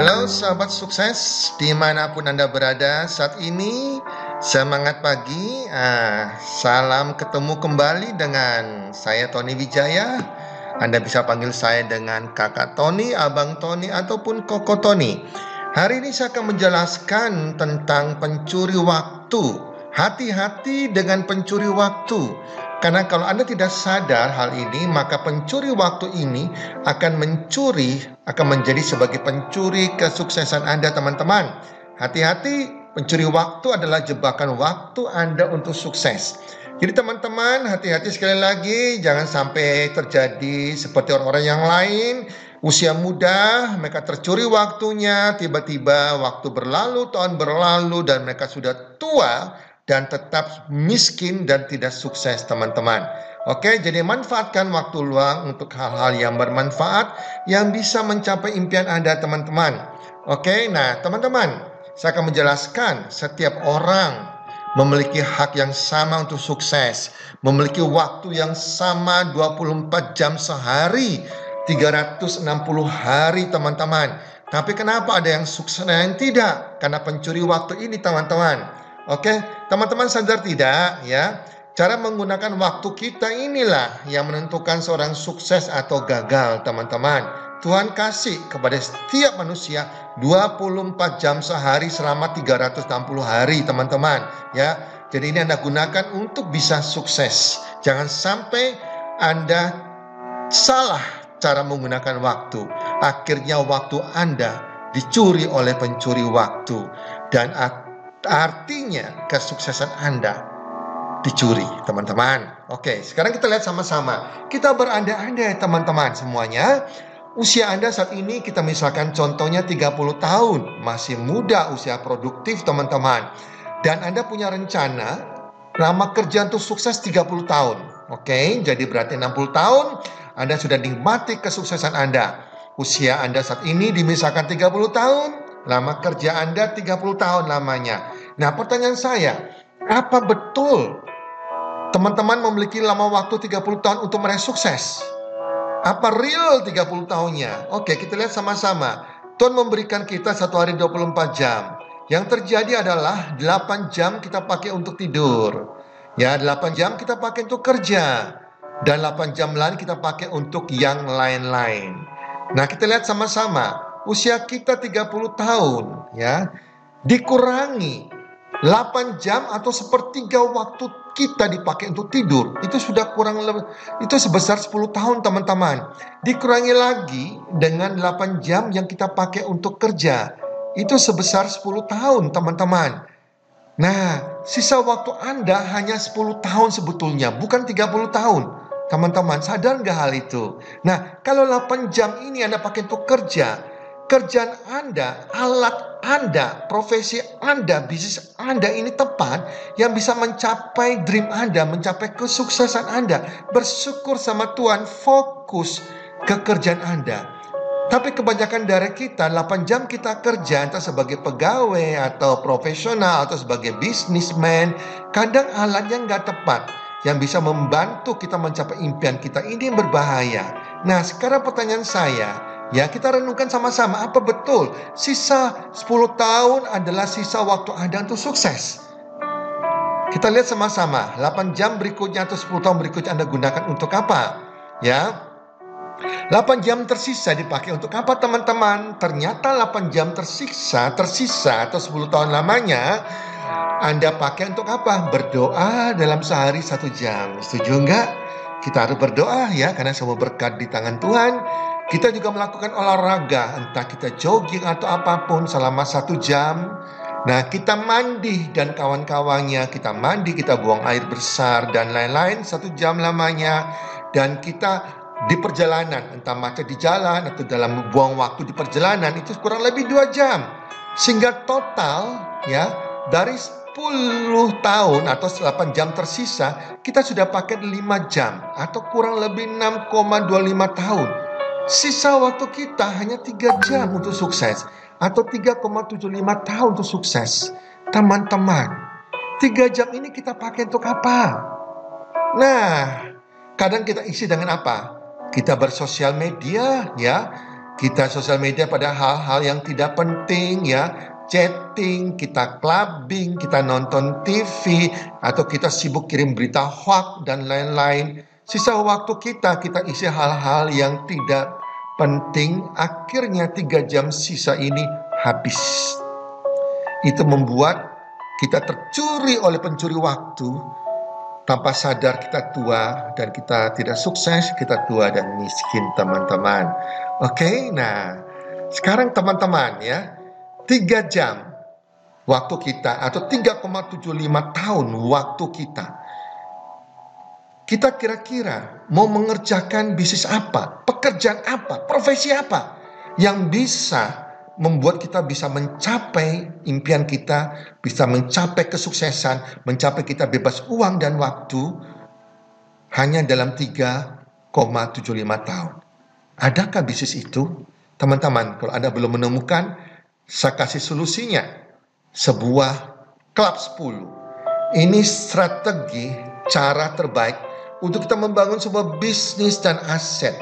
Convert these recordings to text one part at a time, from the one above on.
Halo sahabat sukses di mana pun Anda berada saat ini Semangat pagi. Ah, Salam ketemu kembali dengan saya Tony Wijaya. Anda bisa panggil saya dengan kakak Tony, abang Tony ataupun koko Tony. Hari ini saya akan menjelaskan tentang pencuri waktu. Hati-hati dengan pencuri waktu karena kalau Anda tidak sadar hal ini, maka pencuri waktu ini akan mencuri, akan menjadi sebagai pencuri kesuksesan Anda teman-teman. Hati-hati, pencuri waktu adalah jebakan waktu Anda untuk sukses. Jadi teman-teman, hati-hati sekali lagi, jangan sampai terjadi seperti orang-orang yang lain, usia muda, mereka tercuri waktunya, tiba-tiba waktu berlalu, tahun berlalu, dan mereka sudah tua, dan tetap miskin dan tidak sukses teman-teman. Oke, jadi manfaatkan waktu luang untuk hal-hal yang bermanfaat yang bisa mencapai impian Anda teman-teman. Oke, nah teman-teman, saya akan menjelaskan setiap orang memiliki hak yang sama untuk sukses, memiliki waktu yang sama 24 jam sehari, 360 hari teman-teman. Tapi kenapa ada yang sukses dan yang tidak? Karena pencuri waktu ini teman-teman. Oke, teman-teman sadar tidak ya? Cara menggunakan waktu kita inilah yang menentukan seorang sukses atau gagal, teman-teman. Tuhan kasih kepada setiap manusia 24 jam sehari selama 360 hari, teman-teman, ya. Jadi ini Anda gunakan untuk bisa sukses. Jangan sampai Anda salah cara menggunakan waktu. Akhirnya waktu Anda dicuri oleh pencuri waktu dan artinya kesuksesan Anda dicuri, teman-teman. Oke, sekarang kita lihat sama-sama. Kita berandai-andai, teman-teman semuanya. Usia Anda saat ini kita misalkan contohnya 30 tahun, masih muda, usia produktif, teman-teman. Dan Anda punya rencana lama kerja untuk sukses 30 tahun. Oke, jadi berarti 60 tahun Anda sudah nikmati kesuksesan Anda. Usia Anda saat ini dimisalkan 30 tahun, Lama kerja Anda 30 tahun lamanya. Nah pertanyaan saya, apa betul teman-teman memiliki lama waktu 30 tahun untuk meraih sukses? Apa real 30 tahunnya? Oke kita lihat sama-sama. Tuhan memberikan kita satu hari 24 jam. Yang terjadi adalah 8 jam kita pakai untuk tidur. Ya 8 jam kita pakai untuk kerja. Dan 8 jam lain kita pakai untuk yang lain-lain. Nah kita lihat sama-sama usia kita 30 tahun ya. Dikurangi 8 jam atau sepertiga waktu kita dipakai untuk tidur. Itu sudah kurang lebih itu sebesar 10 tahun teman-teman. Dikurangi lagi dengan 8 jam yang kita pakai untuk kerja. Itu sebesar 10 tahun teman-teman. Nah sisa waktu Anda hanya 10 tahun sebetulnya bukan 30 tahun. Teman-teman sadar nggak hal itu? Nah kalau 8 jam ini Anda pakai untuk kerja kerjaan Anda, alat Anda, profesi Anda, bisnis Anda ini tepat yang bisa mencapai dream Anda, mencapai kesuksesan Anda. Bersyukur sama Tuhan, fokus ke kerjaan Anda. Tapi kebanyakan dari kita 8 jam kita kerja entah sebagai pegawai atau profesional atau sebagai bisnismen, kadang alatnya nggak tepat yang bisa membantu kita mencapai impian kita ini berbahaya. Nah, sekarang pertanyaan saya, Ya, kita renungkan sama-sama apa betul sisa 10 tahun adalah sisa waktu Anda untuk sukses. Kita lihat sama-sama, 8 jam berikutnya atau 10 tahun berikutnya Anda gunakan untuk apa? Ya. 8 jam tersisa dipakai untuk apa teman-teman? Ternyata 8 jam tersisa, tersisa atau 10 tahun lamanya Anda pakai untuk apa? Berdoa dalam sehari satu jam. Setuju enggak? Kita harus berdoa ya karena semua berkat di tangan Tuhan. Kita juga melakukan olahraga, entah kita jogging atau apa pun selama satu jam. Nah, kita mandi dan kawan-kawannya, kita mandi, kita buang air besar dan lain-lain satu jam lamanya. Dan kita di perjalanan, entah macet di jalan atau dalam buang waktu di perjalanan itu kurang lebih dua jam. Sehingga total ya dari 10 tahun atau 8 jam tersisa kita sudah pakai 5 jam atau kurang lebih 6,25 tahun Sisa waktu kita hanya 3 jam untuk sukses atau 3,75 tahun untuk sukses. Teman-teman, 3 jam ini kita pakai untuk apa? Nah, kadang kita isi dengan apa? Kita bersosial media ya. kita sosial media pada hal-hal yang tidak penting ya chatting, kita clubbing, kita nonton TV, atau kita sibuk kirim berita hoax dan lain-lain. Sisa waktu kita, kita isi hal-hal yang tidak penting. Akhirnya tiga jam sisa ini habis. Itu membuat kita tercuri oleh pencuri waktu. Tanpa sadar kita tua dan kita tidak sukses, kita tua dan miskin teman-teman. Oke, nah sekarang teman-teman ya, tiga jam waktu kita atau 3,75 tahun waktu kita. Kita kira-kira mau mengerjakan bisnis apa, pekerjaan apa, profesi apa yang bisa membuat kita bisa mencapai impian kita, bisa mencapai kesuksesan, mencapai kita bebas uang dan waktu hanya dalam 3,75 tahun. Adakah bisnis itu? Teman-teman, kalau Anda belum menemukan, saya kasih solusinya. Sebuah klub 10. Ini strategi cara terbaik untuk kita membangun sebuah bisnis dan aset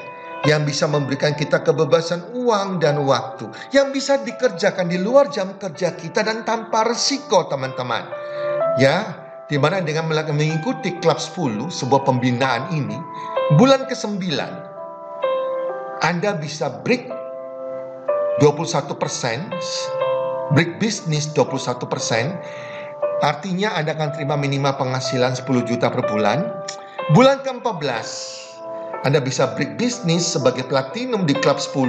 yang bisa memberikan kita kebebasan uang dan waktu yang bisa dikerjakan di luar jam kerja kita dan tanpa resiko teman-teman. Ya, di mana dengan mengikuti klub 10 sebuah pembinaan ini, bulan ke-9 anda bisa break 21 persen, break bisnis 21 persen, artinya Anda akan terima minimal penghasilan 10 juta per bulan. Bulan ke-14, Anda bisa break bisnis sebagai platinum di klub 10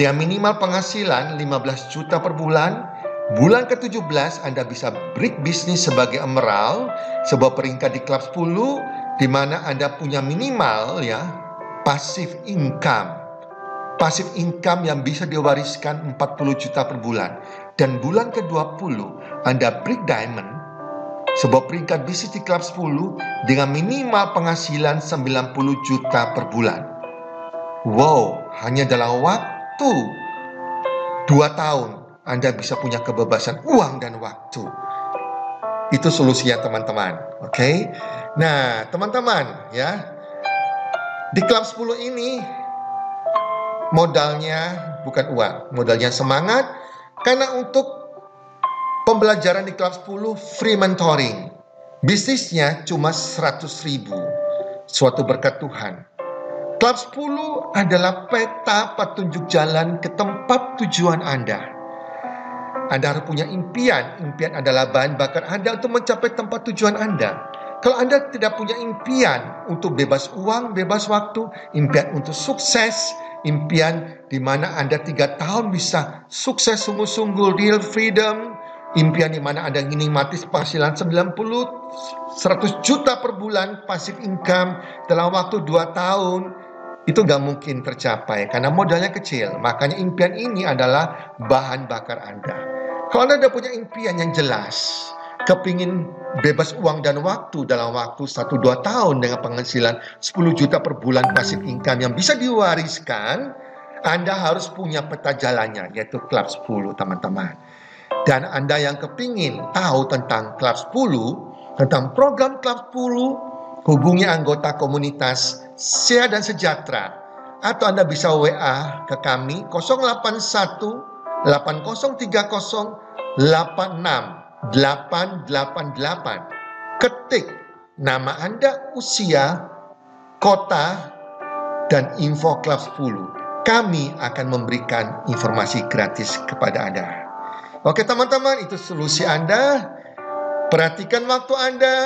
dengan minimal penghasilan 15 juta per bulan. Bulan ke-17 Anda bisa break bisnis sebagai emerald, sebuah peringkat di klub 10 di mana Anda punya minimal ya passive income pasif income yang bisa diwariskan 40 juta per bulan. Dan bulan ke-20, Anda break diamond, sebuah peringkat bisnis di klub 10 dengan minimal penghasilan 90 juta per bulan. Wow, hanya dalam waktu 2 tahun Anda bisa punya kebebasan uang dan waktu. Itu solusinya teman-teman, oke? Okay? Nah, teman-teman ya. Di klub 10 ini modalnya bukan uang, modalnya semangat karena untuk pembelajaran di kelas 10 free mentoring. Bisnisnya cuma 100 ribu. Suatu berkat Tuhan. Kelas 10 adalah peta petunjuk jalan ke tempat tujuan Anda. Anda harus punya impian. Impian adalah bahan bakar Anda untuk mencapai tempat tujuan Anda. Kalau Anda tidak punya impian untuk bebas uang, bebas waktu, impian untuk sukses, impian di mana Anda tiga tahun bisa sukses sungguh-sungguh real freedom, impian di mana Anda ingin mati penghasilan 90 100 juta per bulan pasif income dalam waktu 2 tahun itu gak mungkin tercapai karena modalnya kecil. Makanya impian ini adalah bahan bakar Anda. Kalau Anda sudah punya impian yang jelas, kepingin bebas uang dan waktu dalam waktu 1-2 tahun dengan penghasilan 10 juta per bulan pasif income yang bisa diwariskan, Anda harus punya peta jalannya, yaitu Club 10 teman-teman. Dan Anda yang kepingin tahu tentang Club 10, tentang program Club 10, hubungi anggota komunitas Sehat dan Sejahtera. Atau Anda bisa WA ke kami 081 8030 86 888. Ketik nama Anda, usia, kota, dan info klub 10. Kami akan memberikan informasi gratis kepada Anda. Oke teman-teman, itu solusi Anda. Perhatikan waktu Anda.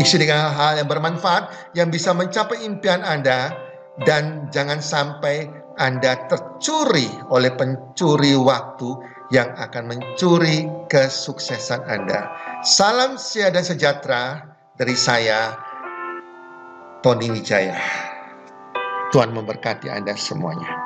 Isi dengan hal-hal yang bermanfaat yang bisa mencapai impian Anda. Dan jangan sampai Anda tercuri oleh pencuri waktu yang akan mencuri kesuksesan Anda. Salam siada sejahtera dari saya, Tony Wijaya. Tuhan memberkati Anda semuanya.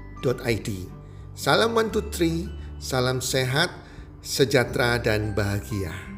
Salam one two three, salam sehat, sejahtera dan bahagia.